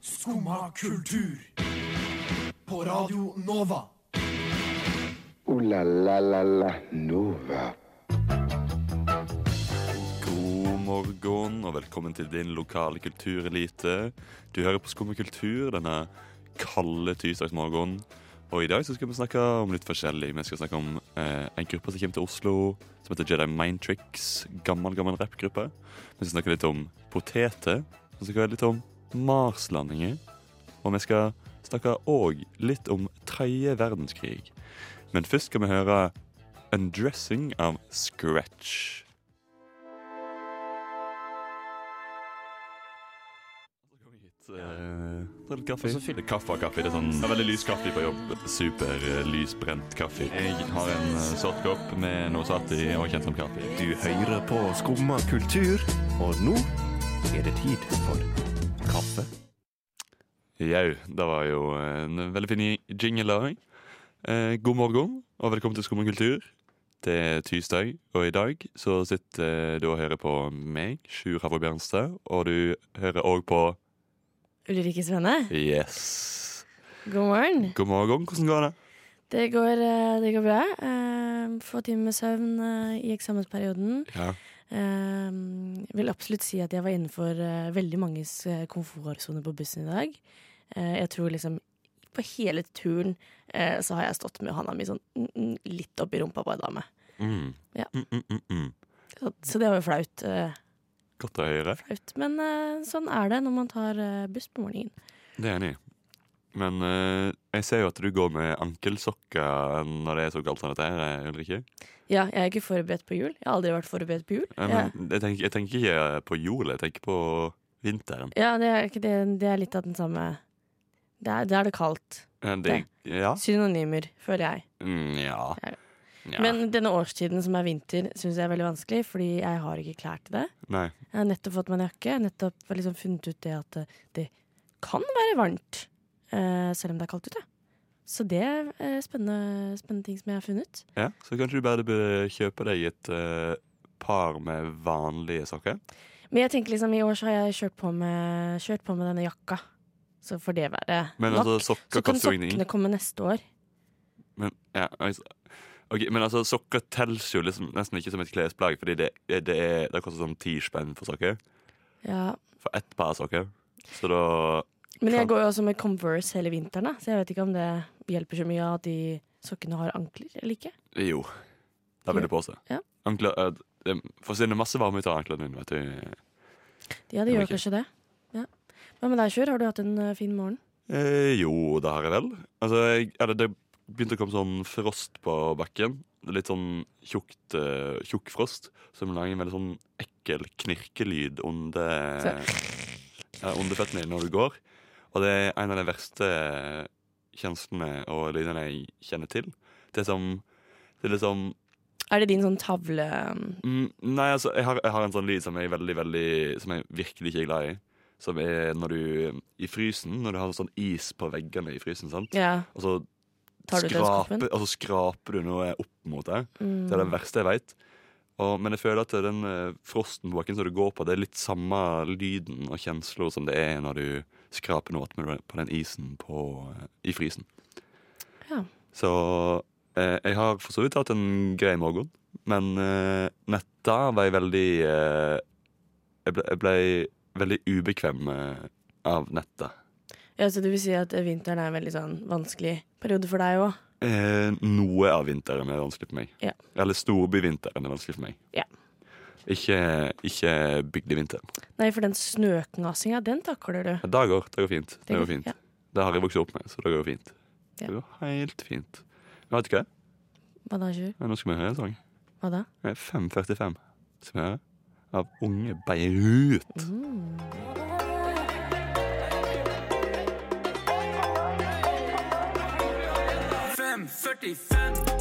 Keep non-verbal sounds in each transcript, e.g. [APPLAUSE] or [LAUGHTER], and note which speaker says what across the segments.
Speaker 1: Skumma kultur. På Radio Nova.
Speaker 2: O-la-la-la-la Nova.
Speaker 3: God morgen og velkommen til din lokale kulturelite. Du hører på Skumma kultur denne kalde tirsdagsmorgenen. Og i dag så skal vi snakke om litt forskjellig. Vi skal snakke om eh, en gruppe som kommer til Oslo, som heter Jedi Mind Tricks. Gammel, gammel rappgruppe. Vi skal snakke litt om poteter. Vi skal høre litt om Marslandinger. Og vi skal snakke òg litt om tredje verdenskrig. Men først skal vi høre Undressing av Scratch. Eh, ta litt kaffe. Litt kaffe og kaffe. Det er sånn det er veldig lys kaffe på jobb. Super eh, lysbrent kaffe. Jeg har en eh, sort kopp med noe satt i og kjent som kaffe.
Speaker 4: Du hører på Skumma kultur, og nå er det tid for kaffe.
Speaker 3: Jau, det var jo en veldig fin jingle. Eh, god morgen og velkommen til Skumma kultur. Det er tirsdag, og i dag så sitter du og hører på meg, Sjur Havre Bjernstad, og du hører òg på
Speaker 5: Ulrikke Svenne,
Speaker 3: Yes.
Speaker 5: god morgen.
Speaker 3: God morgen. Hvordan går det?
Speaker 5: Det går, eh, det går bra. Eh, Få timer med søvn eh, i eksamensperioden.
Speaker 3: Ja.
Speaker 5: Eh, vil absolutt si at jeg var innenfor eh, veldig manges eh, komfortsone på bussen i dag. Eh, jeg tror liksom på hele turen så har jeg stått med hånda mi sånn mm, mm, litt oppi rumpa på ei dame.
Speaker 3: Mm.
Speaker 5: Ja.
Speaker 3: Mm, mm, mm.
Speaker 5: Så, så det var jo flaut.
Speaker 3: Godt å høre.
Speaker 5: flaut. Men sånn er det når man tar buss på morgenen.
Speaker 3: Det er jeg enig i. Men eh, jeg ser jo at du går med ankelsokker når det er så kaldt som dette her, Ulrikke.
Speaker 5: Ja, jeg er ikke forberedt på jul. Jeg har aldri vært forberedt på jul.
Speaker 3: Ja,
Speaker 5: Jeg-
Speaker 3: Men jeg, tenker, jeg tenker ikke på jul, jeg tenker på vinteren.
Speaker 5: Ja, det er, det, det er litt av den samme Det er det, er det kaldt.
Speaker 3: Eh, Det, ja.
Speaker 5: Synonymer, føler jeg.
Speaker 3: Mm, ja.
Speaker 5: Ja.
Speaker 3: ja.
Speaker 5: Men denne årstiden som er vinter, syns jeg er veldig vanskelig, fordi jeg har ikke klær til det.
Speaker 3: Nei.
Speaker 5: Jeg har nettopp fått meg en jakke. Nettopp liksom funnet ut det at det, kan være varmt, eh, selv om det er kaldt ute. Så det er eh, spennende, spennende ting som jeg har funnet.
Speaker 3: Ja. Så kanskje du bare bør kjøpe deg et uh, par med vanlige sokker?
Speaker 5: Men jeg tenker liksom i år så har jeg kjørt på med, kjørt på med denne jakka. Så får det være
Speaker 3: Men
Speaker 5: nok.
Speaker 3: altså, sokker
Speaker 5: så kan sokkene komme neste år.
Speaker 3: Men, ja, altså, okay, men altså, sokker teller jo liksom nesten ikke som et klesplagg, fordi det, det, er, det koster sånn ti spenn for sokker.
Speaker 5: Ja.
Speaker 3: For ett par sokker. Så da
Speaker 5: Men jeg går jo også med Converse hele vinteren, da, så jeg vet ikke om det hjelper så mye at de sokkene har ankler eller ikke.
Speaker 3: Jo. Det vil jeg påstå.
Speaker 5: Ja.
Speaker 3: Ankler uh, det forsvinner masse varme ut av anklene dine, vet du.
Speaker 5: Ja,
Speaker 3: Det
Speaker 5: de gjør
Speaker 3: ikke-
Speaker 5: kanskje det. Ja. Hva med deg, Sjur? Har du hatt en uh, fin morgen?
Speaker 3: Eh, jo, det har jeg vel. Altså, jeg, eller det begynte å komme sånn frost på bakken. Litt sånn tjukt, uh, tjukk frost som lager en veldig sånn ekkel knirkelyd under, ja, under føttene dine når du går. Og det er en av de verste kjenslene og lydene jeg kjenner til. Det er som Det er liksom
Speaker 5: Er det din sånn tavle
Speaker 3: Mm, nei, altså, jeg har, jeg har en sånn lyd som jeg veldig, veldig Som jeg virkelig ikke er glad i. Som er når du I frysen, når du har sånn is på veggene i frysen, sant?
Speaker 5: Ja.
Speaker 3: og så skraper, og så skraper du noe opp mot deg.
Speaker 5: Mm.
Speaker 3: Det er det verste jeg veit. Men jeg føler at den eh, frosten på bakken som du går på, det er litt samme lyden og kjensler som det er når du skraper noe med på den isen på, eh, i frysen.
Speaker 5: Ja.
Speaker 3: Så eh, jeg har for så vidt hatt en grei morgen, men eh, netta var jeg veldig eh, jeg, ble, jeg ble veldig ubekvem eh, av nettet.
Speaker 5: ja, Så du vil si at vinteren er en veldig sånn vanskelig periode for deg òg?
Speaker 3: Eh, noe av vinteren er vanskelig for meg.
Speaker 5: Ja.
Speaker 3: Eller storbyvinteren er vanskelig for meg.
Speaker 5: Ja.
Speaker 3: Ikke, ikke bygdevinteren.
Speaker 5: Nei, for den snøknasinga, den takler du.
Speaker 3: Ja, det går, det går fint. Det, går fint.
Speaker 5: Ja.
Speaker 3: det har jeg vokst opp med, så det går fint.
Speaker 5: Ja.
Speaker 3: Det går helt fint. Jeg vet du hva.
Speaker 5: Hva da, Sjur?
Speaker 3: Nå skal vi høre en sang.
Speaker 5: Hva da?
Speaker 3: 5.45 skal vi høre. Av Unge Beirut.
Speaker 5: Mm.
Speaker 1: I'm 35.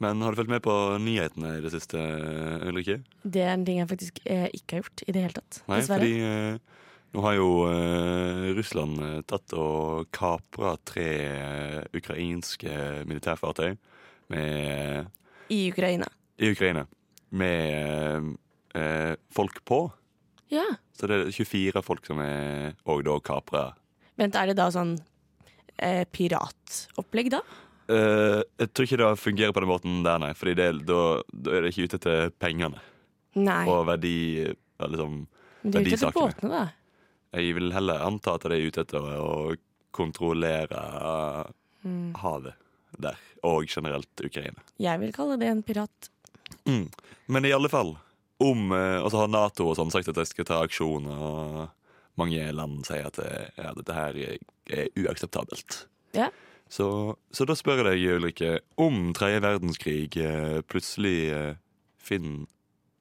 Speaker 3: Men har du fulgt med på nyhetene i det siste, Ulrikke?
Speaker 5: Det er en ting jeg faktisk eh, ikke har gjort i det hele tatt.
Speaker 3: Nei,
Speaker 5: Dessverre.
Speaker 3: fordi eh, nå har jo eh, Russland tatt og kapra tre eh, ukrainske militærfartøy med
Speaker 5: I Ukraina.
Speaker 3: i Ukraina med eh, folk på.
Speaker 5: Ja.
Speaker 3: Så det er 24 folk som er og da kapra.
Speaker 5: Vent, er det da sånn eh, piratopplegg, da?
Speaker 3: Eh, jeg tror ikke det fungerer på den måten der, nei. Fordi det, da, da er det ikke ute etter pengene
Speaker 5: Nei.
Speaker 3: og verdi liksom,
Speaker 5: det er ute etter båtene, da.
Speaker 3: Jeg vil heller anta at de er ute etter å kontrollere
Speaker 5: Mm.
Speaker 3: havet der. Og generelt Ukraina.
Speaker 5: Jeg vil kalle det en pirat.
Speaker 3: Mm. Men i alle fall, om eh, Og så har Nato og sånn sagt at de skal ta aksjon, og mange land sier at det, ja, dette her er, er uakseptabelt.
Speaker 5: Ja.
Speaker 3: Så, så da spør jeg deg, Ulrikke, om tredje verdenskrig eh, plutselig eh, finner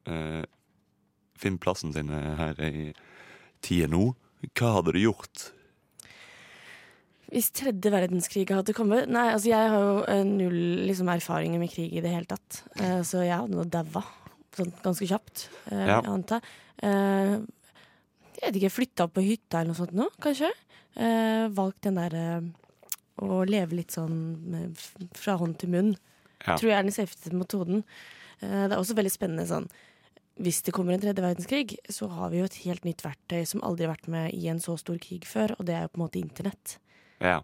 Speaker 3: eh, finn plassen sin eh, her i tida nå, hva hadde du gjort?
Speaker 5: Hvis tredje verdenskrig hadde kommet Nei, altså jeg har jo eh, null liksom, erfaringer med krig i det hele tatt. Eh, så jeg hadde nå daua sånn ganske kjapt,
Speaker 3: Ja.
Speaker 5: jeg antar. Jeg vet ikke, flytta opp på hytta eller noe sånt nå, kanskje. Valgt den der eh, å leve litt sånn med, fra hånd til munn.
Speaker 3: Ja.
Speaker 5: Tror jeg er den safeste metoden. Eh, det er også veldig spennende sånn hvis det kommer en tredje verdenskrig, så har vi jo et helt nytt verktøy som aldri har vært med i en så stor krig før, og det er jo på en måte internett.
Speaker 3: Ja.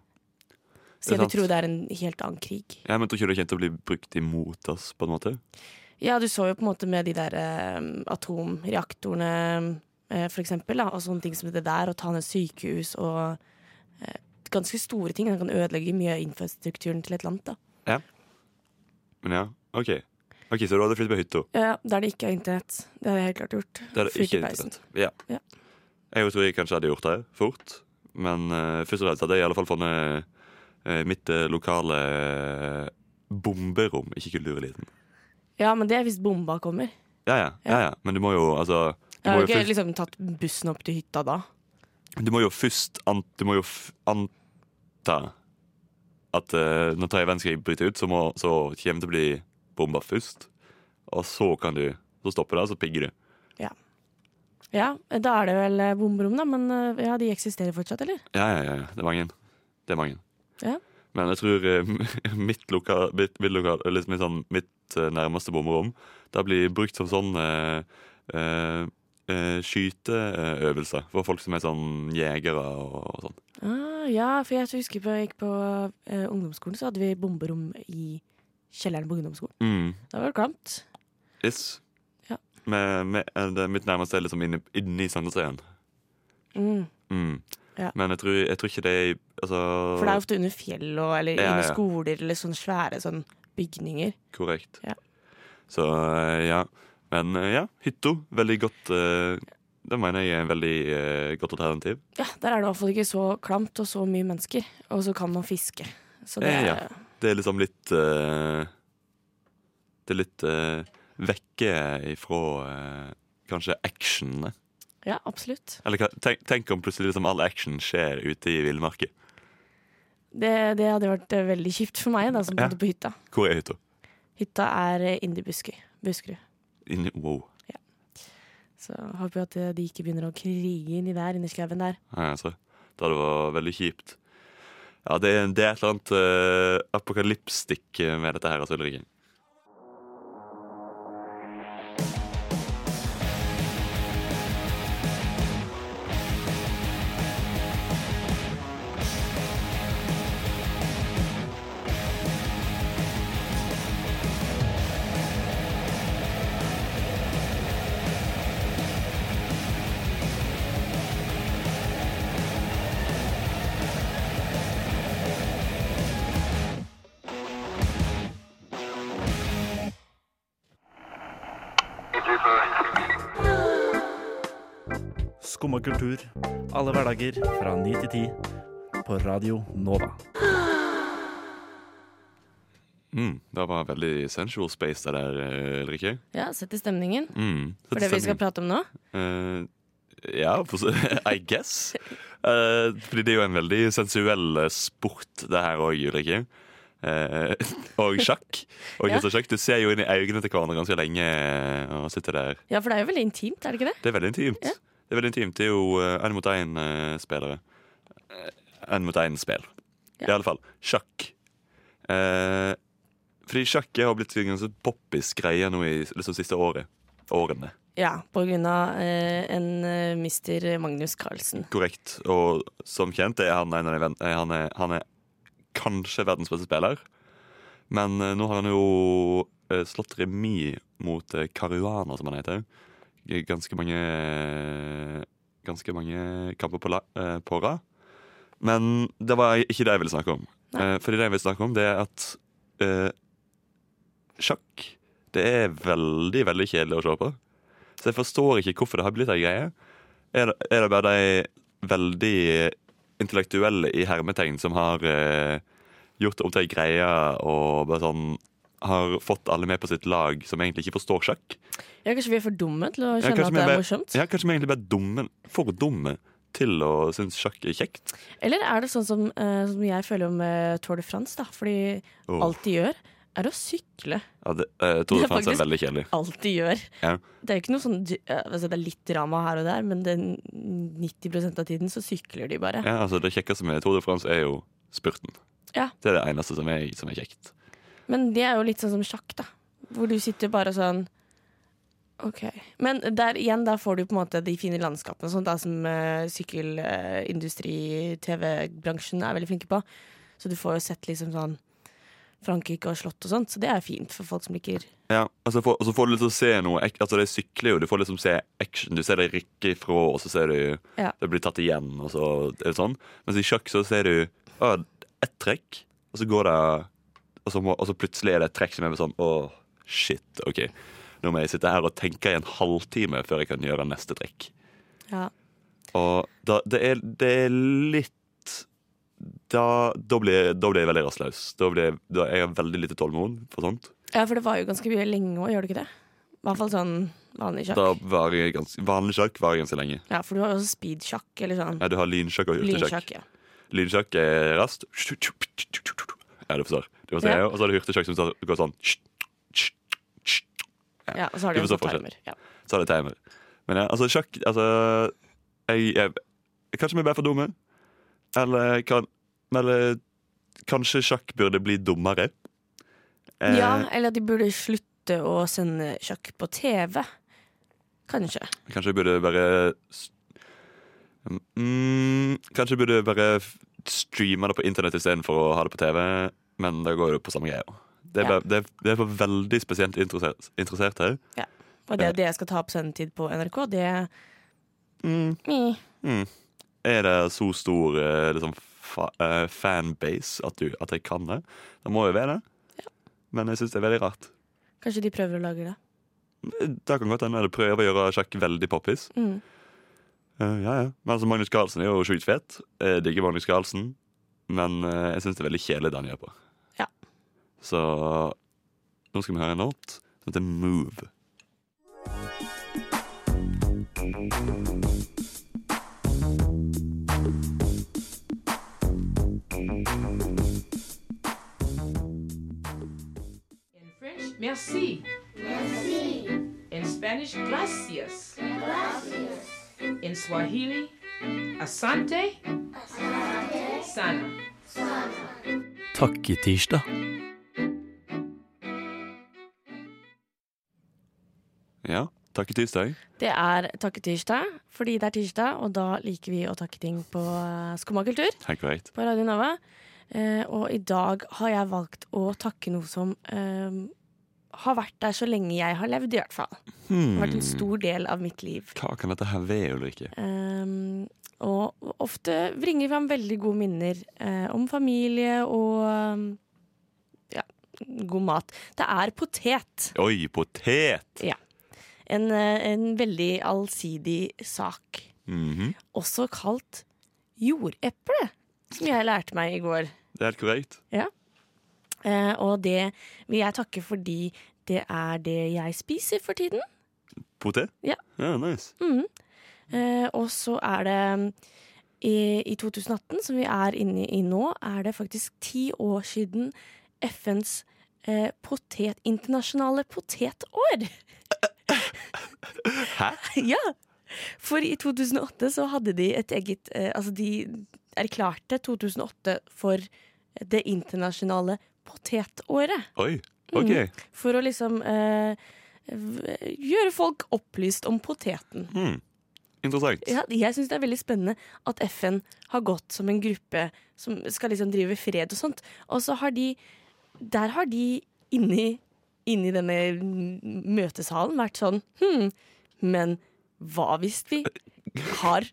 Speaker 5: Så jeg vil tro det er en helt annen krig.
Speaker 3: ja, men tror ikke det kommer til å bli brukt imot oss, på en måte?
Speaker 5: Ja, du så jo på en måte med de der eh, atomreaktorene, eh, for eksempel, da, og sånne ting som det der, å ta ned sykehus og eh, ganske store ting. Den kan ødelegge mye av infrastrukturen til et land, da.
Speaker 3: Men ja, OK. Ok, Så du hadde flyttet på hytta?
Speaker 5: Ja, der det ikke er internett. Det hadde jeg helt klart gjort.
Speaker 3: Det er det ikke
Speaker 5: er
Speaker 3: internett. Ja.
Speaker 5: Ja.
Speaker 3: Jeg tror jeg kanskje hadde gjort det fort. Men uh, først og fremst hadde jeg i alle fall funnet uh, mitt uh, lokale bomberom, ikke kultureliten.
Speaker 5: Ja, men det er hvis bomba kommer.
Speaker 3: Ja, ja, ja, ja. Men du må jo altså du må
Speaker 5: har
Speaker 3: jo, først,
Speaker 5: liksom tatt bussen opp til hytta da.
Speaker 3: Du må jo først ant, Du må jo anta at uh, når verdenskrig bryter ut, så, må, så kommer det til å bli bomba først. Og så kan du Så stopper det, og så pigger du.
Speaker 5: Ja, da er det vel eh, bomberom, da. Men eh, ja, de eksisterer fortsatt, eller?
Speaker 3: Ja, ja, ja. ja. Det er mange. Det er mange.
Speaker 5: Ja.
Speaker 3: Men jeg tror uh, [LAUGHS] mitt, loka, mitt, mitt, lokal, liksom sånn, mitt uh, nærmeste bomberom Det blir brukt som sånn eh, eh, skyteøvelser for folk som er sånn jegere og, og sånn.
Speaker 5: Ah, ja, for jeg husker på, jeg gikk på uh, ungdomsskolen, så hadde vi bomberom i kjelleren på ungdomsskolen.
Speaker 3: Mm.
Speaker 5: Da var klamt.
Speaker 3: Yes.
Speaker 5: Ja.
Speaker 3: Med, med, eh, det, mitt nærmeste er liksom inne, inni i Sandnessøyen.
Speaker 5: Mm.
Speaker 3: Mm.
Speaker 5: Ja.
Speaker 3: Men jeg tror, jeg tror ikke det altså,
Speaker 5: For det er ofte under fjell og, eller
Speaker 3: Ja,
Speaker 5: inne skoler eller sånne svære sånn bygninger.
Speaker 3: Korrekt.
Speaker 5: Ja.
Speaker 3: Så ja. Men eh, ja, hytta. Veldig godt eh, Det mener jeg er en veldig eh, godt alternativ.
Speaker 5: Ja, der er det i hvert fall ikke så klamt og så mye mennesker. Og så kan man fiske. Så det
Speaker 3: Eh, ja. Det er liksom litt Det er litt vekke ifra kanskje actionene.
Speaker 5: ja, absolutt.
Speaker 3: Eller tenk, tenk om plutselig liksom all action skjer ute i villmarka.
Speaker 5: Det, det hadde vært veldig kjipt for meg, da, som
Speaker 3: Ja.
Speaker 5: på hytta.
Speaker 3: Hvor er hytta?
Speaker 5: Hytta er inne i Buskerud. Buskerud.
Speaker 3: Inni, wow.
Speaker 5: Så håper jo at eh, de ikke begynner å krige inni der, inni skauen der.
Speaker 3: Nei, altså. Det hadde vært veldig kjipt. Ja, det det er et eller annet uh, apokalypstikk med dette her, altså, Ulrikke.
Speaker 6: Skumma kultur. Alle hverdager fra ni til ti. På Radio Nova.
Speaker 3: Mm, det var veldig sensual space det der, eh, Ulrikke.
Speaker 5: Ja, i stemningen.
Speaker 3: Mm.
Speaker 5: For det vi skal prate om nå.
Speaker 3: Uh, ja, for, så- [LAUGHS] I guess. Uh, fordi det er jo en veldig sensuell sport, det her òg, Ulrikke. Uh, [LAUGHS] og sjakk. Og
Speaker 5: Ja.
Speaker 3: ja. sjakk. Du ser jo inn i øynene til hverandre ganske lenge og sitter der.
Speaker 5: Ja, for det er jo veldig intimt, er det ikke det?
Speaker 3: Det er veldig intimt.
Speaker 5: Ja.
Speaker 3: Det er veldig intimt. Det er jo én mot én-spillere. Én mot én-spill.
Speaker 5: Ja.
Speaker 3: I alle fall. Sjakk. Eh, Fordi sjakk har blitt en ganske poppis greie nå i liksom, siste året. Årene.
Speaker 5: Ja, på grunn av eh, en eh, mister Magnus Carlsen.
Speaker 3: Korrekt. Og som kjent er han en av de eh, han er, han er kanskje verdens beste spiller. Men eh, nå har han jo eh, slått remis mot eh, Caruana, som han heter. Ganske mange Ganske mange kamper på, la, eh, på rad. Men det var ikke det jeg ville snakke om.
Speaker 5: Nei.
Speaker 3: Eh, fordi det jeg vil snakke om, det er at eh, sjakk det er veldig, veldig kjedelig å se på. Så jeg forstår ikke hvorfor det har blitt ei greie. Er er det bare de veldig intellektuelle i hermetegn som har eh, gjort det om til ei greie og bare sånn har fått alle med på sitt lag som egentlig ikke forstår sjakk?
Speaker 5: Ja, kanskje vi er for dumme til å
Speaker 3: Ja,
Speaker 5: skjønne
Speaker 3: kanskje
Speaker 5: at det er
Speaker 3: bare-
Speaker 5: morsomt?
Speaker 3: Ja, Kanskje vi egentlig bare dumme, for dumme til å synes sjakk er kjekt?
Speaker 5: Eller er det sånn som, uh, som jeg føler om uh, Tour de France, da? Fordi
Speaker 3: oh.
Speaker 5: alt de gjør, er å sykle.
Speaker 3: Ja, det, uh, Tour de France er veldig kjedelig.
Speaker 5: Alt de gjør.
Speaker 3: Ja.
Speaker 5: Det er jo ikke noe sånn altså Det er litt drama her og der, men det, 90% av tiden så sykler de bare.
Speaker 3: Ja, altså Det kjekkeste med Tour de France er jo spurten.
Speaker 5: Ja.
Speaker 3: Det er det eneste som er, som er kjekt.
Speaker 5: Men det er jo litt sånn som sjakk, da. Hvor du sitter bare sånn OK. Men der igjen, da får du på en måte de fine landskapene, sånt, da som uh, sykkelindustri, TV-bransjen er veldig flinke på. Så du får jo sett liksom sånn Frankrike og slott og sånt, så det er fint for folk som liker
Speaker 3: Ja, altså for, Og så får du liksom se noe Altså De sykler jo, du får liksom se action. Du ser det rykke ifra, og så ser du
Speaker 5: Ja.
Speaker 3: det blir tatt igjen, og så er det sånn. Mens i sjakk så ser du å, ett trekk, og så går det og så, må, og så plutselig er det et trekk som er sånn Å, shit, OK. Nå må jeg sitte her og tenke i en halvtime før jeg kan gjøre neste trekk.
Speaker 5: Ja.
Speaker 3: Og da, det, er, det er litt da, da, blir, da blir jeg veldig rastløs. Da blir, da er jeg veldig lite tålmod for sånt.
Speaker 5: ja, for det var jo ganske mye lenge òg, gjør det ikke det? I hvert fall sånn vanlig sjakk.
Speaker 3: Da var jeg ganske, vanlig sjakk varer ganske lenge.
Speaker 5: Ja, for du har jo også speedsjakk, eller sånn
Speaker 3: Ja, du har lynsjakk og hurtigsjakk.
Speaker 5: lynsjakk. Ja.
Speaker 3: Lynsjakk er raskt. Ja, du forstår. Og så er det hurtigkjøkken som går sånn.
Speaker 5: ja, og så har du
Speaker 3: Du
Speaker 5: en timer. Ja.
Speaker 3: Så har det timer. Men ja, altså sjakk Altså jeg, jeg, Kanskje vi er bare for dumme? Eller, kan, eller kanskje sjakk burde bli dummere? Eh,
Speaker 5: ja, eller at de burde slutte å sende sjakk på TV. Kanskje.
Speaker 3: Kanskje jeg burde bare mm, Kanskje jeg burde bare streame det på internett istedenfor å ha det på TV. Men det går jo på samme greia. Det er,
Speaker 5: Ja.
Speaker 3: bare, det, er- det er for veldig spesielt interessert, her
Speaker 5: Og det, det jeg skal ta opp sendetid på NRK, det
Speaker 3: Mm,
Speaker 5: mm.
Speaker 3: mm. Er det så stor eh, liksom, fa eh, fanbase at, du, at jeg kan det? Det må jo være det. Men jeg syns det er veldig rart.
Speaker 5: Kanskje de prøver å lage det.
Speaker 3: Det kan godt hende de prøver å gjøre sjakk veldig poppis.
Speaker 5: Mm.
Speaker 3: Eh, ja, ja. Men altså, Magnus Carlsen er jo sjukt fet. Jeg digger Magnus Carlsen. Men eh, jeg syns det er veldig kjedelig det han gjør på. Så nå skal vi høre en låt som heter Move.
Speaker 7: In French, merci. Merci. In Spanish, gracias. Gracias. In Swahili, asante. Asante. Sana.
Speaker 1: Takketirsdag.
Speaker 3: Ja, takk i tirsdag.
Speaker 5: Det er takketirsdag fordi det er tirsdag, og da liker vi å takke ting på eh, Skumma kultur på Radio Nova. Eh, og i dag har jeg valgt å takke noe som eh, har vært der så lenge jeg har levd, i hvert fall. Det har vært en
Speaker 3: Hmm.
Speaker 5: stor del av mitt liv.
Speaker 3: Hva kan dette her være, Ulrikke?
Speaker 5: Eh, og ofte bringer fram veldig gode minner eh, om familie og um, ja, god mat. Det er potet.
Speaker 3: Oi, potet!
Speaker 5: En, eh, en veldig allsidig sak.
Speaker 3: Mhm.
Speaker 5: Også kalt jordeple, som jeg lærte meg i går.
Speaker 3: Det er korrekt. Ja.
Speaker 5: Eh, og det vil jeg takke fordi det er det jeg spiser for tiden.
Speaker 3: Potet?
Speaker 5: Ja.
Speaker 3: ja nice.
Speaker 5: Mhm. Eh, og så er det mm, i, I 2018, som vi er inne i nå, er det faktisk ti år siden FNs eh, potet, internasjonale potetår. [LAUGHS] [LAUGHS]
Speaker 3: Hæ?
Speaker 5: ja! For i 2008 så hadde de et eget eh, Altså, de erklærte 2008 for det internasjonale potetåret.
Speaker 3: Oi. OK.
Speaker 5: For å liksom eh, gjøre folk opplyst om poteten.
Speaker 3: Mm. Interessant.
Speaker 5: Ja, jeg syns det er veldig spennende at FN har gått som en gruppe som skal liksom drive fred og sånt. Og så har de Der har de inni, inni denne møtesalen vært sånn Hm, men hva hvis vi har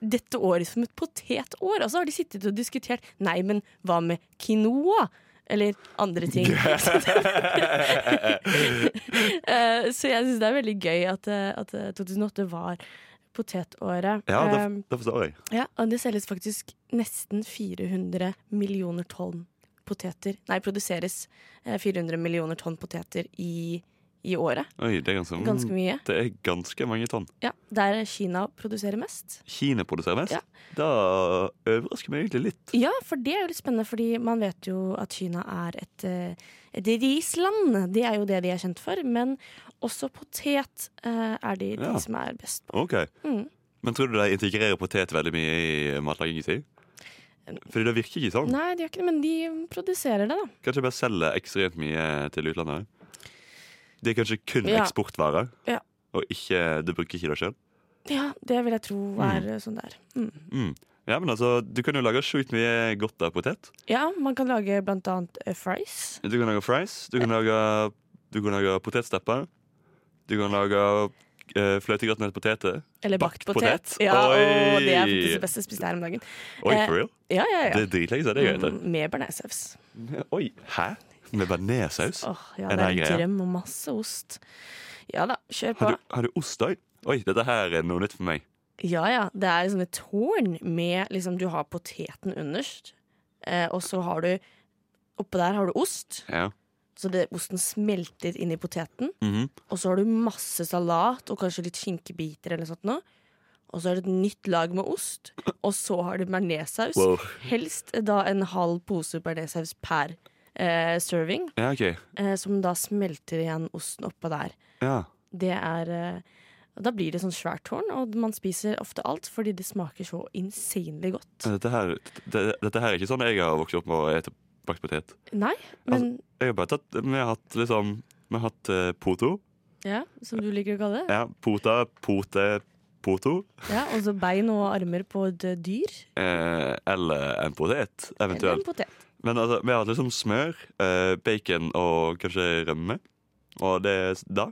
Speaker 5: dette året som et potetår? Og så har de sittet og diskutert Nei, men hva med quinoa? Eller andre ting. [LAUGHS] Eh, så jeg syns det er veldig gøy at, eh, at eh, 2008 var potetåret.
Speaker 3: Ja, det, det forstår jeg.
Speaker 5: ja, og det selges faktisk nesten 400 millioner tonn poteter. Nei, produseres eh, 400 millioner tonn poteter i, i året.
Speaker 3: Oi, det er ganske,
Speaker 5: Ganske mye.
Speaker 3: Det er ganske mange tonn.
Speaker 5: Ja, Der Kina produserer mest.
Speaker 3: Kina produserer mest.
Speaker 5: Ja.
Speaker 3: Da overrasker meg egentlig litt.
Speaker 5: Ja, for det er jo litt spennende, fordi man vet jo at Kina er et, eh, et risland. Det er jo det de er kjent for. Men også potet eh, er de, de
Speaker 3: Ja.
Speaker 5: som er best på.
Speaker 3: Ok.
Speaker 5: Mm.
Speaker 3: Men tror du de integrerer potet veldig mye i matlagingen sin? Fordi det virker ikke sånn.
Speaker 5: Nei, de gjør ikke det, men de produserer det, da.
Speaker 3: Kanskje bare selger ekstremt mye til utlandet? Det er kanskje kun
Speaker 5: Ja.
Speaker 3: eksportvarer,
Speaker 5: Ja.
Speaker 3: og ikke, du bruker ikke det sjøl?
Speaker 5: Ja, det vil jeg tro er mm. sånn der. Mm.
Speaker 3: Mm. Ja, men altså, du kan jo lage sjukt mye godt av potet.
Speaker 5: Ja, man kan lage blant annet eh, fries.
Speaker 3: Du kan lage fries, du kan lage, du kan lage potetstepper. Du kan lage uh, fløtegratinerte poteter.
Speaker 5: Eller
Speaker 3: Bakt
Speaker 5: bakt potet.
Speaker 3: potet.
Speaker 5: Ja, og det er det beste jeg spiste her om dagen.
Speaker 3: Oi,
Speaker 5: Eh,
Speaker 3: for real?
Speaker 5: Ja, ja, ja.
Speaker 3: Det er dritlenge siden jeg vet.
Speaker 5: Mm, Med bearnéssaus.
Speaker 3: Oi, hæ? Med bearnéssaus?
Speaker 5: Åh, ja,
Speaker 3: Er
Speaker 5: det er en drøm og masse ost. Ja da, kjør på.
Speaker 3: Har du, har du ost òg? Oi, dette her er noe nytt for meg.
Speaker 5: Ja ja, det er liksom et tårn med liksom Du har poteten underst, eh, og så har du Oppå der har du ost.
Speaker 3: Ja.
Speaker 5: Så det, osten smelter inn i poteten.
Speaker 3: Mhm.
Speaker 5: Og så har du masse salat og kanskje litt skinkebiter eller sånt noe. Og så er det et nytt lag med ost. Og så har du bearnéssaus.
Speaker 3: Wow.
Speaker 5: Helst da en halv pose bearnéssaus per eh, serving.
Speaker 3: Ja, okay.
Speaker 5: Eh, som da smelter igjen osten oppå der.
Speaker 3: Ja.
Speaker 5: Det er eh, Da blir det sånn svært tårn, og man spiser ofte alt fordi det smaker så insanely godt.
Speaker 3: Dette her, det, dette her er ikke sånn jeg har vokst opp med å ete bakt potet.
Speaker 5: Nei, men
Speaker 3: Jeg har bare tatt Vi har hatt liksom Vi har hatt eh, poto.
Speaker 5: Ja, som du liker å kalle det.
Speaker 3: Ja, pota, pote, poto.
Speaker 5: Ja, Og så bein og armer på et eh, dyr.
Speaker 3: Eh, eller en potet,
Speaker 5: Eller en
Speaker 3: eventuelt.
Speaker 5: potet.
Speaker 3: Men altså, vi har hatt liksom smør, eh, bacon og kanskje rømme. Og det er da.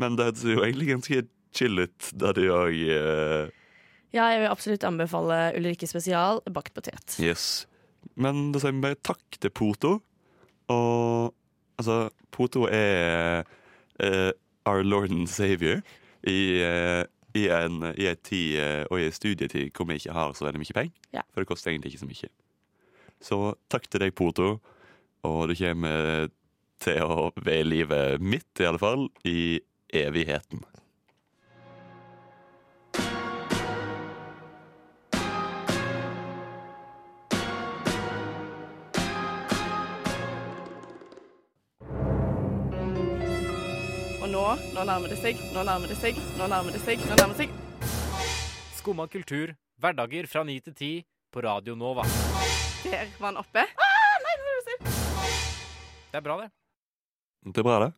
Speaker 3: Men det høres jo egentlig ganske chill ut da du òg eh,
Speaker 5: Ja, jeg vil absolutt anbefale Ulrikke Spesial bakt potet.
Speaker 3: Yes. Men da sier vi bare takk til Poto. Og altså, Poto er uh, our lord and savior i, uh, i en i en tid uh, og i en studietid hvor vi ikke har så veldig mye penger.
Speaker 5: Ja.
Speaker 3: For det koster egentlig ikke så mye. Så takk til deg, Poto. Og du kommer til å være livet mitt, i alle fall, i evigheten.
Speaker 5: Nærmer det seg, nå nærmer det seg, nå nærmer det seg, nå nærmer det seg.
Speaker 8: Skumma kultur, hverdager fra 9 til 10 på Radio Nova.
Speaker 5: Der var han oppe.
Speaker 8: Det er bra, det.
Speaker 3: Det er bra, det.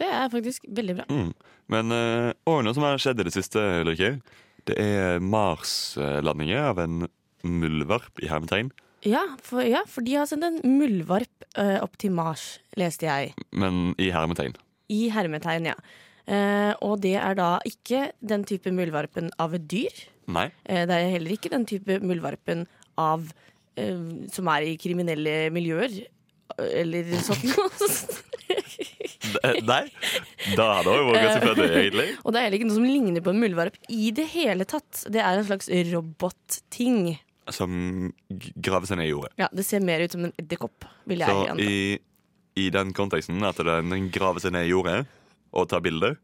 Speaker 5: Det er faktisk veldig bra.
Speaker 3: Mm. Men uh, noe som har skjedd i det siste, Ulrikke, det er Mars-landinger av en muldvarp i hermetegn.
Speaker 5: Ja for, ja, for de har sendt en muldvarp uh, opp til Mars, leste jeg.
Speaker 3: Men i hermetegn.
Speaker 5: I hermetegn, ja. Eh, og det er da ikke den type muldvarpen av et dyr.
Speaker 3: Nei.
Speaker 5: Eh, det er heller ikke den type muldvarpen av eh, som er i kriminelle miljøer. Eller sånt noe. [LAUGHS]
Speaker 3: Nei? Da hadde det vært ganske funny, egentlig. [LAUGHS]
Speaker 5: Og det er heller ikke noe som ligner på en muldvarp i det hele tatt. Det er en slags robotting.
Speaker 3: Som graver seg ned i jordet.
Speaker 5: Ja, Det ser mer ut som en edderkopp,
Speaker 3: Så i, i den konteksten, at den graver seg ned i jordet og tar bilder,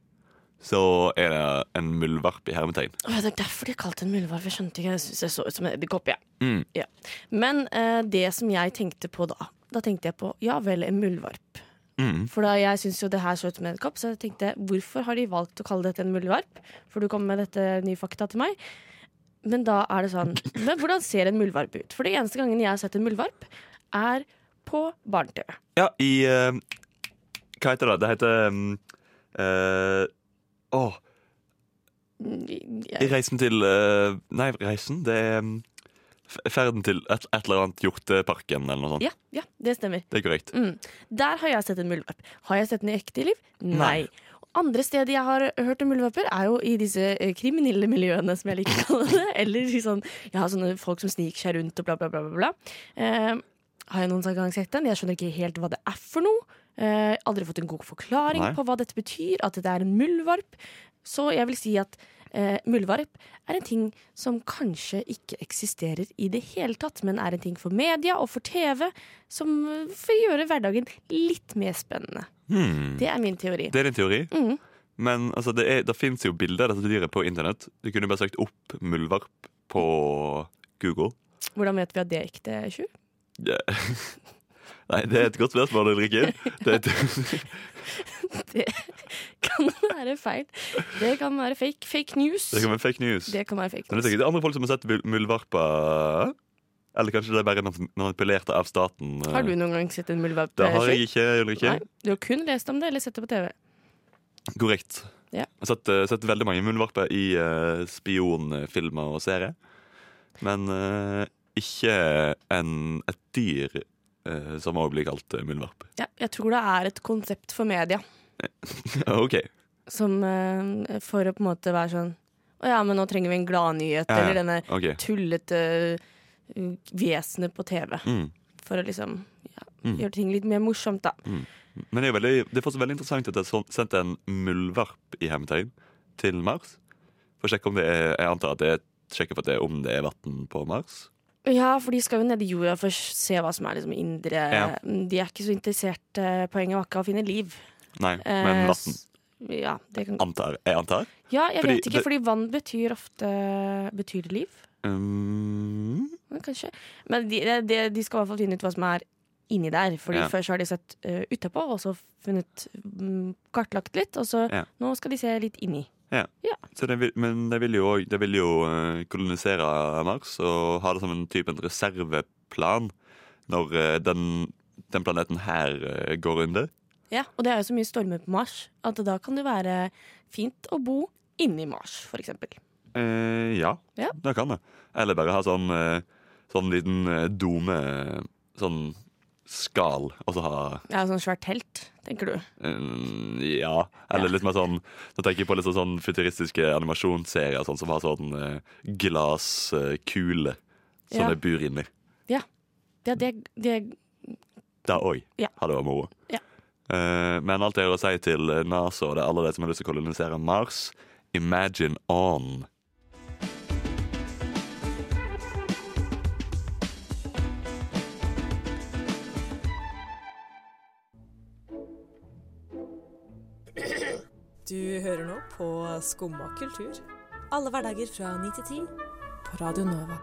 Speaker 3: så er det en muldvarp i hermetegn.
Speaker 5: Det er derfor de har kalt det en muldvarp. Jeg skjønte ikke. Jeg synes det så ut som en edderkopp. Ja.
Speaker 3: Mm.
Speaker 5: Ja. Men eh, det som jeg tenkte på da, da tenkte jeg på ja vel, en muldvarp.
Speaker 3: Mm.
Speaker 5: For da jeg syns jo det her så ut som en edderkopp, så jeg tenkte hvorfor har de valgt å kalle dette en muldvarp? For du kom med dette nye fakta til meg. Men da er det sånn Men hvordan ser en muldvarp ut? For det eneste gangen jeg har sett en muldvarp, er på barne-TV.
Speaker 3: Ja, i uh, Hva heter det? Det heter um, eh, Åh,
Speaker 5: Jeg,
Speaker 3: Reisen til uh, Nei, reisen? Det er um, ferden til et, et eller annet Hjorteparken eller noe sånt.
Speaker 5: ja, ja, det stemmer.
Speaker 3: Det er korrekt.
Speaker 5: Mm. Der har jeg sett en muldvarp. Har jeg sett den i ekte liv? Nei.
Speaker 3: Nei.
Speaker 5: Andre steder jeg har hørt om muldvarper, er jo i disse eh, kriminelle miljøene, som jeg liker å kalle det. [LAUGHS] Eller sånn, jeg har sånne folk som sniker seg rundt og bla, bla, bla. bla, bla. Eh, har jeg noen gang sett den? Jeg skjønner ikke helt hva det er for noe. Eh, aldri fått en god forklaring
Speaker 3: Nei.
Speaker 5: på hva dette betyr, at det er en muldvarp. Så jeg vil si at eh, muldvarp er en ting som kanskje ikke eksisterer i det hele tatt, men er en ting for media og for TV, som eh, får gjøre hverdagen litt mer spennende.
Speaker 3: Hmm.
Speaker 5: Det er min teori.
Speaker 3: Det er din teori.
Speaker 5: Mm.
Speaker 3: Men altså, det, er, det fins jo bilder av dette dyret på internett. Du kunne bare søkt opp muldvarp på Google.
Speaker 5: Hvordan vet vi at det er ekte, Sjur? [LAUGHS]
Speaker 3: Nei, det er et godt spørsmål, Ulrikken. Det et, [LAUGHS]
Speaker 5: Det kan være feil. Det kan være fake, fake news.
Speaker 3: det kan være fake news.
Speaker 5: Det kan være fake
Speaker 3: Men det er
Speaker 5: news.
Speaker 3: andre folk som har sett mul- muldvarper. Eller kanskje det er bare manipulert av staten.
Speaker 5: Har du noen gang sett en muldvarp?
Speaker 3: Det har jeg ikke, Ulrikke.
Speaker 5: Du har kun lest om det eller sett det på TV.
Speaker 3: Korrekt.
Speaker 5: Ja.
Speaker 3: Jeg har sett, eh, sett veldig mange muldvarper i uh, spionfilmer og serier. Men uh, ikke en, et dyr eh, som også blir kalt eh, muldvarp.
Speaker 5: Ja, jeg tror det er et konsept for media. [LAUGHS]
Speaker 3: OK.
Speaker 5: Som eh, for å på en måte være sånn Å ja, men nå trenger vi en gladnyhet,
Speaker 3: Ja, ja.
Speaker 5: eller denne
Speaker 3: okay.
Speaker 5: tullete vesenet på TV.
Speaker 3: Mm.
Speaker 5: For å liksom ja,
Speaker 3: Mm.
Speaker 5: gjøre ting litt mer morsomt, da.
Speaker 3: Men det er, veldig, det er fortsatt veldig interessant at det er sånn- sendt en muldvarp i hermetegn til Mars. For å sjekke om det er Jeg antar at det er sjekke for det om det er vann på Mars.
Speaker 5: Ja, for de skal jo ned i jorda for å se hva som er liksom indre
Speaker 3: Ja.
Speaker 5: De er ikke så interessert eh, Poenget var ikke å finne liv.
Speaker 3: Nei,
Speaker 5: Eh,
Speaker 3: men vann.
Speaker 5: s- Ja, det kan
Speaker 3: Antar. Jeg antar.
Speaker 5: Ja, jeg
Speaker 3: Fordi
Speaker 5: vet ikke,
Speaker 3: det-
Speaker 5: fordi vann betyr ofte Betyr liv?
Speaker 3: Um,
Speaker 5: Ja, Kanskje. Men de, de, de skal i hvert fall finne ut hva som er inni der. Fordi
Speaker 3: Ja.
Speaker 5: Først har de sett uh, utapå, og så funnet um, kartlagt litt. Og så
Speaker 3: Ja.
Speaker 5: nå skal de se litt inni.
Speaker 3: Så det vil, men de vil jo, de vil jo eh, kolonisere Mars og ha det som en type en reserveplan når eh, den, den planeten her eh, går under.
Speaker 5: Ja, Og det er jo så mye stormer på Mars at da kan det være fint å bo inni Mars, eksempel.
Speaker 3: Eh, ja,
Speaker 5: Ja.
Speaker 3: det kan det. Eller bare ha sånn, sånn liten dome Sånn skall, og så ha
Speaker 5: Ja, Sånn svært telt, tenker du.
Speaker 3: eh, Ja. Eller
Speaker 5: Ja.
Speaker 3: litt mer sånn Nå tenker jeg på litt sånn, sånn futuristiske animasjonsserier sånn, som har sånn uh, glasskule som
Speaker 5: Ja.
Speaker 3: det bor inni.
Speaker 5: Ja, det, det
Speaker 3: Da òg
Speaker 5: Ja.
Speaker 3: hadde vært moro.
Speaker 5: Ja.
Speaker 3: Uh, men alt jeg har å si til eh, NASA og det er alle de som har lyst til å kolonisere Mars, imagine on.
Speaker 9: Du hører nå på Skumma kultur. Alle hverdager fra 9 til 10 på Radio Nova.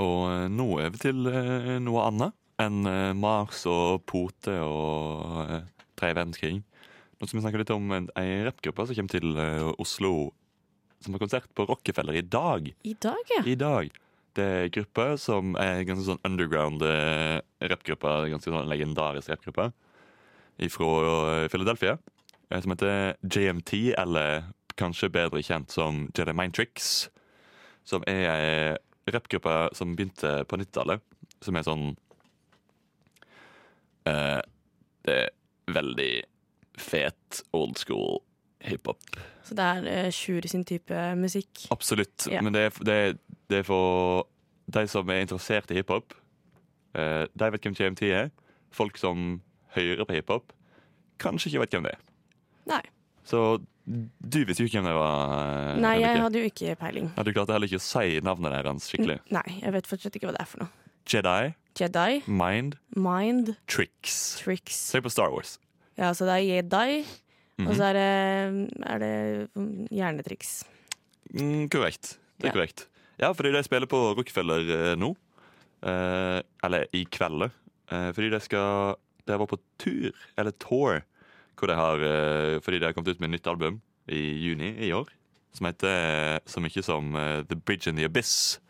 Speaker 3: Og eh, nå er vi til eh, noe annet enn eh, Mars og pote og tredje verdenskrig. Nå skal vi snakke litt om en, ei rappgruppe som kommer til Oslo, som har konsert på Rockefeller i dag.
Speaker 5: I dag, ja.
Speaker 3: I dag. Det er en gruppe som er ganske sånn underground rappgruppe. Ganske sånn legendarisk rappgruppe fra Philadelphia. eh, Som heter JMT, eller kanskje bedre kjent som Jedi Mind Tricks. Som er ei rappgruppe som begynte på 90-tallet. Som er sånn uh, Det er veldig fet old school hiphop.
Speaker 5: Så det er uh, Sjur sin type musikk.
Speaker 3: Absolutt.
Speaker 5: Yeah.
Speaker 3: Men det er, det, det er for de som er interessert i hiphop. Uh, de vet hvem JMT er. Folk som hører på hiphop, kanskje ikke vet hvem det er.
Speaker 5: Nei.
Speaker 3: Så du visste jo ikke hvem det var. eh,
Speaker 5: Nei, jeg hadde jo ikke peiling.
Speaker 3: Ja, Du klarte heller ikke å si navnet deres skikkelig.
Speaker 5: Nei, jeg vet fortsatt ikke hva det er for noe.
Speaker 3: Jedi,
Speaker 5: Jedi,
Speaker 3: Mind,
Speaker 5: Mind,
Speaker 3: Tricks.
Speaker 5: Tricks.
Speaker 3: Se på Star Wars.
Speaker 5: Ja, så det er Jedi, og
Speaker 3: Mhm.
Speaker 5: så er det, er det mm, hjernetriks.
Speaker 3: Mm, korrekt. Det er
Speaker 5: Ja.
Speaker 3: korrekt. Ja, fordi de spiller på Rockefeller eh, nå. Eh, eller i kveld. Eh, fordi de skal De var på tur, eller tour, hvor de har eh, Fordi de har kommet ut med et nytt album i juni i år. Som heter eh, så mye som eh, The Bridge in the Abyss.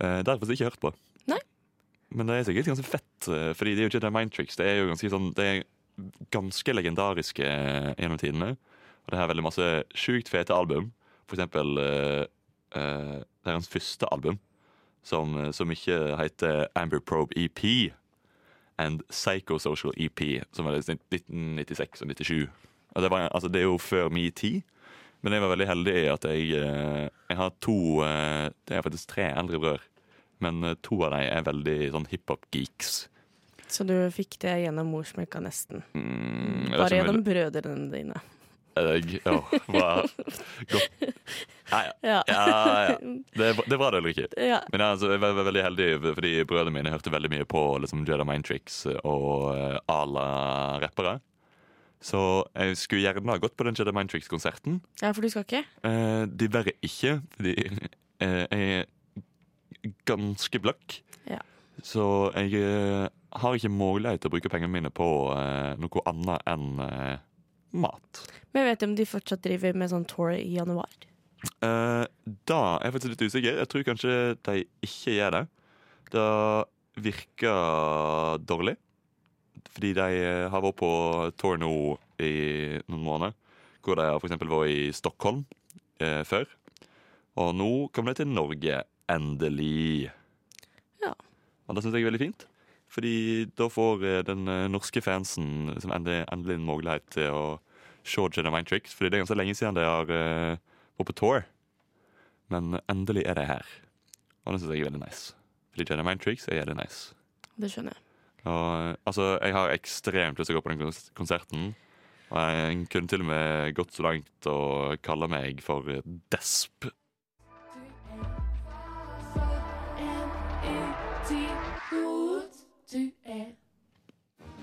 Speaker 3: Det har jeg faktisk ikke hørt på.
Speaker 5: Nei.
Speaker 3: men det er sikkert ganske fett, fordi det er jo Jedi Mind Tricks. Det er jo ganske sånn Det er ganske legendariske gjennom tidene. Og det har veldig masse sjukt fete album. For eksempel Det er hans første album, som, som ikke heter Amber Probe EP and Psychosocial EP, som var 1996 og 97. Og det, var, altså, det er jo før min tid, men jeg var veldig heldig i at jeg, eh, jeg har to eh, Det er faktisk tre eldre brødre, men eh, to av dem er veldig sånn hiphop-geeks.
Speaker 5: Så du fikk det gjennom morsmelka nesten.
Speaker 3: Mm,
Speaker 5: Bare gjennom brødrene dine.
Speaker 3: Jeg, ja, bra. Godt. Ja, ja.
Speaker 5: Ja.
Speaker 3: ja. Det, det var det eller ikke.
Speaker 5: Ja.
Speaker 3: Men altså, jeg var var veldig heldig fordi brødrene mine hørte veldig mye på liksom, Jedi Mind Tricks og uh, ala rappere. Så jeg skulle gjerne ha gått på den Jedi Mind Tricks-konserten.
Speaker 5: ja, for du skal ikke?
Speaker 3: De verre ikke, fordi uh, jeg er ganske blakk.
Speaker 5: Ja.
Speaker 3: Så jeg uh, har ikke mulighet til å bruke pengene mine på eh, noe annet enn eh, mat.
Speaker 5: Men Vet du om de fortsatt driver med sånn tour i januar.
Speaker 3: Uh, da er jeg faktisk litt usikker. Jeg tror kanskje de ikke gjør det. Det virker dårlig. Fordi de eh, har vært på tour nå i noen måneder. Hvor de har for eksempel vært i Stockholm eh, før. Og nå kommer de til Norge. Endelig.
Speaker 5: Ja.
Speaker 3: Og det syns jeg er veldig fint. Fordi da får eh, den eh, norske fansen liksom endelig, endelig en mulighet til å se Mind Tricks. Fordi det er ganske lenge siden de har eh, vært på tour. Men endelig er de her. Og det syns jeg er veldig nice. Fordi Mind Tricks er jævlig nice.
Speaker 5: Det skjønner jeg.
Speaker 3: Og, altså, jeg har ekstremt lyst til å gå på den konserten. Og jeg kunne til og med gått så langt å kalle meg for Desp.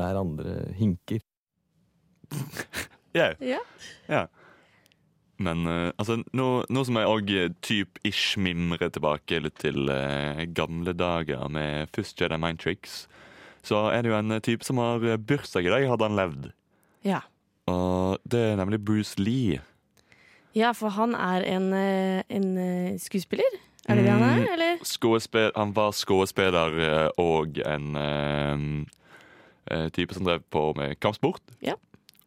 Speaker 10: Der andre hinker. [LAUGHS]
Speaker 3: Yeah.
Speaker 5: Ja.
Speaker 3: Ja. Men uh, altså, nå, nå som jeg òg typ ish mimrer tilbake litt til uh, gamle dager med først Jedi Mind Tricks, så er det jo en type som har bursdag i dag, hadde han levd.
Speaker 5: Ja.
Speaker 3: Og det er nemlig Bruce Lee.
Speaker 5: ja, for han er en, eh, en skuespiller. Er det det han er,
Speaker 3: Mm,
Speaker 5: eller?
Speaker 3: Skuespil, han var skuespiller og en eh, type som drev på med kampsport.
Speaker 5: Ja.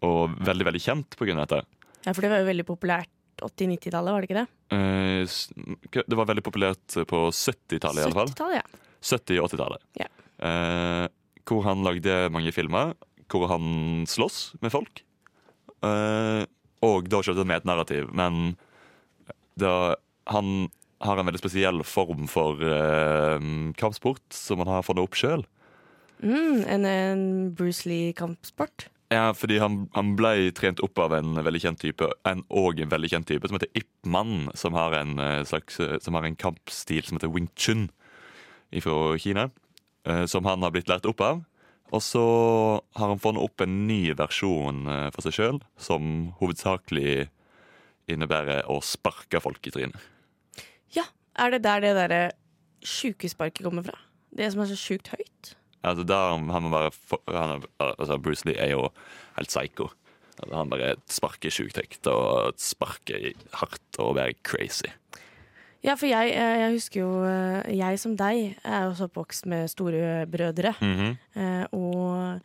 Speaker 3: Og veldig, veldig kjent av dette.
Speaker 5: Ja, for det var jo veldig populært 80-90-tallet, var det ikke det?
Speaker 3: Eh, det var veldig populært på 70-tallet, i alle fall.
Speaker 5: 70-tallet, ja.
Speaker 3: 70- og 80-tallet.
Speaker 5: Ja.
Speaker 3: Eh, hvor han lagde mange filmer hvor han slåss med folk. Eh, og da kjørte med et narrativ, men da, han har en veldig spesiell form for eh, kampsport som han har funnet opp sjøl.
Speaker 5: Mm, en, en Bruce Lee-kampsport.
Speaker 3: Ja, fordi han, han ble trent opp av en veldig kjent type, en, og en veldig kjent type som heter Ip Man, som har en eh, slags eh, Som har en kampstil som heter Wing Chun fra Kina. eh, Som han har blitt lært opp av. Og så har han funnet opp en ny versjon for seg sjøl, som hovedsakelig innebærer å sparke folk i trynet.
Speaker 5: Ja, er det der det derre sjukesparket kommer fra? Det som er så sjukt høyt?
Speaker 3: Altså, der han, må være han, er- altså, Bruce Lee er jo helt psycho. Altså, han bare sparker sjukt høyt og sparker hardt og er crazy.
Speaker 5: Ja, for jeg, eh, jeg husker jo eh, Jeg som deg er også oppvokst med storebrødre.
Speaker 3: Mm
Speaker 5: -hmm. og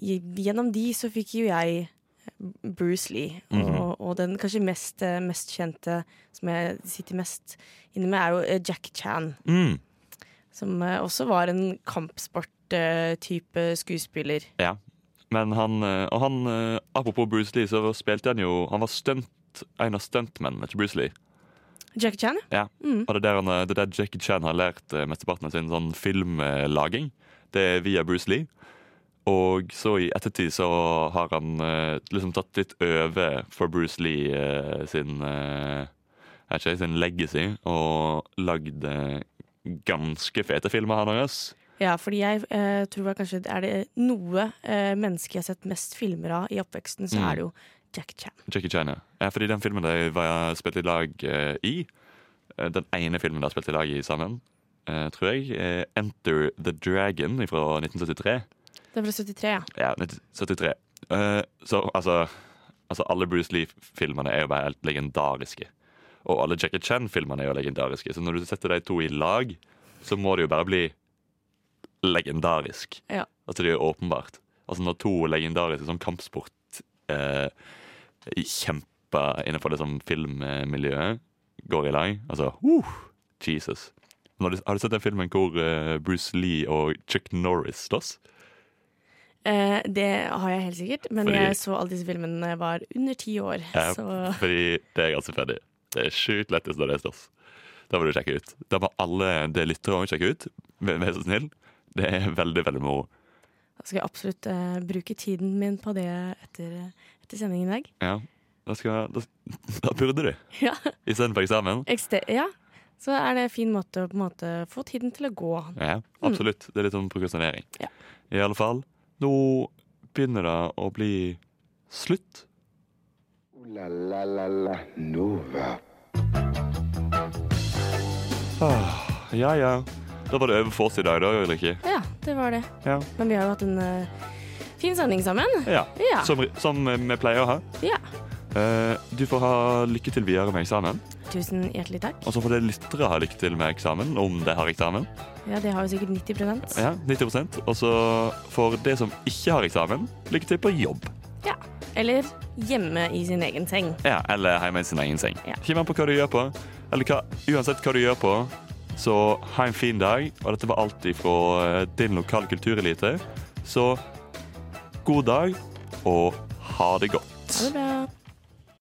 Speaker 5: gjennom de så fikk jo jeg Bruce Lee.
Speaker 3: Mhm.
Speaker 5: Og, og den kanskje mest, mest kjente som jeg sitter mest inne med, er jo Jack Chan.
Speaker 3: Mm.
Speaker 5: Som også var en kampsport-type skuespiller.
Speaker 3: Ja. Men han, eh, og han eh, Apropos Bruce Lee, så spilte han jo Han var stunt, en av stuntmennene til Bruce Lee.
Speaker 5: Jackie Chan,
Speaker 3: Ja.
Speaker 5: Mm.
Speaker 3: Og det er der, han, eh, det er der Jackie Chan har lært mesteparten av sin sånn filmlaging. Det er via Bruce Lee. Og så i ettertid så har han liksom tatt litt over for Bruce Lee sin jeg vet ikke, sin legacy og lagd ganske fete filmer, han òg.
Speaker 5: Ja, fordi jeg eh, tror kanskje er det noe eh, menneske jeg har sett mest filmer av i oppveksten, så
Speaker 3: Mm.
Speaker 5: er det jo Jackie Chan.
Speaker 3: Jackie Chan, ja. ja. Fordi den filmen de var spilt i lag eh, i, eh, den ene filmen de har spilt i lag i sammen, eh, tror jeg, er Enter the Dragon fra 1973.
Speaker 5: Det er fra 73, ja.
Speaker 3: Ja, 1973. Eh, så altså, altså Alle Bruce Lee-filmene er jo bare helt legendariske. Og alle Jackie Chan-filmene er jo legendariske. Så når du setter de to i lag, så må det jo bare bli legendarisk.
Speaker 5: Ja.
Speaker 3: Altså det er åpenbart. Altså Når to legendariske sånn kampsport eh, innenfor det som filmmiljøet går i lag Altså, uh, Jesus. Du, har du sett den filmen hvor eh, Bruce Lee og Chuck Norris slåss?
Speaker 5: Eh, det har jeg helt sikkert, men
Speaker 3: Fordi-
Speaker 5: jeg så alle disse filmene da jeg var under ti år.
Speaker 3: Ja,
Speaker 5: Så
Speaker 3: fordi det er ganske ferdig. Det er sjukt lettest når det slåss. Da må du sjekke ut. Da må alle det lyttere også sjekke ut. Vær så snill. [LAUGHS] Det er veldig, veldig moro.
Speaker 5: da skal jeg absolutt uh, bruke tiden min på det etter, etter sendingen i dag.
Speaker 3: Ja, da, skal, da, [LAUGHS] da burde du.
Speaker 5: Ja.
Speaker 3: Istedenfor eksamen.
Speaker 5: Ekste ja. Så er det en fin måte å på en måte få tiden til å gå.
Speaker 3: Ja, absolutt. Det er litt sånn prokrastinering.
Speaker 5: Ja.
Speaker 3: I alle fall, nå begynner det å bli slutt.
Speaker 2: La la la la Nova.
Speaker 3: Ah, ja, ja. Da var det over for oss i dag, da, eller ikke?
Speaker 5: Ja, det var det.
Speaker 3: Ja.
Speaker 5: Men vi har jo hatt en uh, fin sending sammen.
Speaker 3: Ja.
Speaker 5: Ja.
Speaker 3: Som, som vi pleier å ha.
Speaker 5: Ja.
Speaker 3: Uh, du får ha lykke til videre med eksamen.
Speaker 5: Tusen hjertelig takk.
Speaker 3: Og så får dere lyttere ha lykke til med eksamen, om de har eksamen.
Speaker 5: Ja, det har jo sikkert 90%
Speaker 3: Ja, 90% Og så får det som ikke har eksamen, lykke til på jobb.
Speaker 5: Ja. Eller hjemme i sin egen seng.
Speaker 3: Ja, Eller hjemme i sin egen seng.
Speaker 5: Ja.
Speaker 3: Kjem an på hva du gjør på. Eller hva, uansett hva du gjør på, så ha en fin dag. Og dette var alt fra eh, din lokale kulturelite. Så god dag, og ha det godt.
Speaker 5: Ha det bra.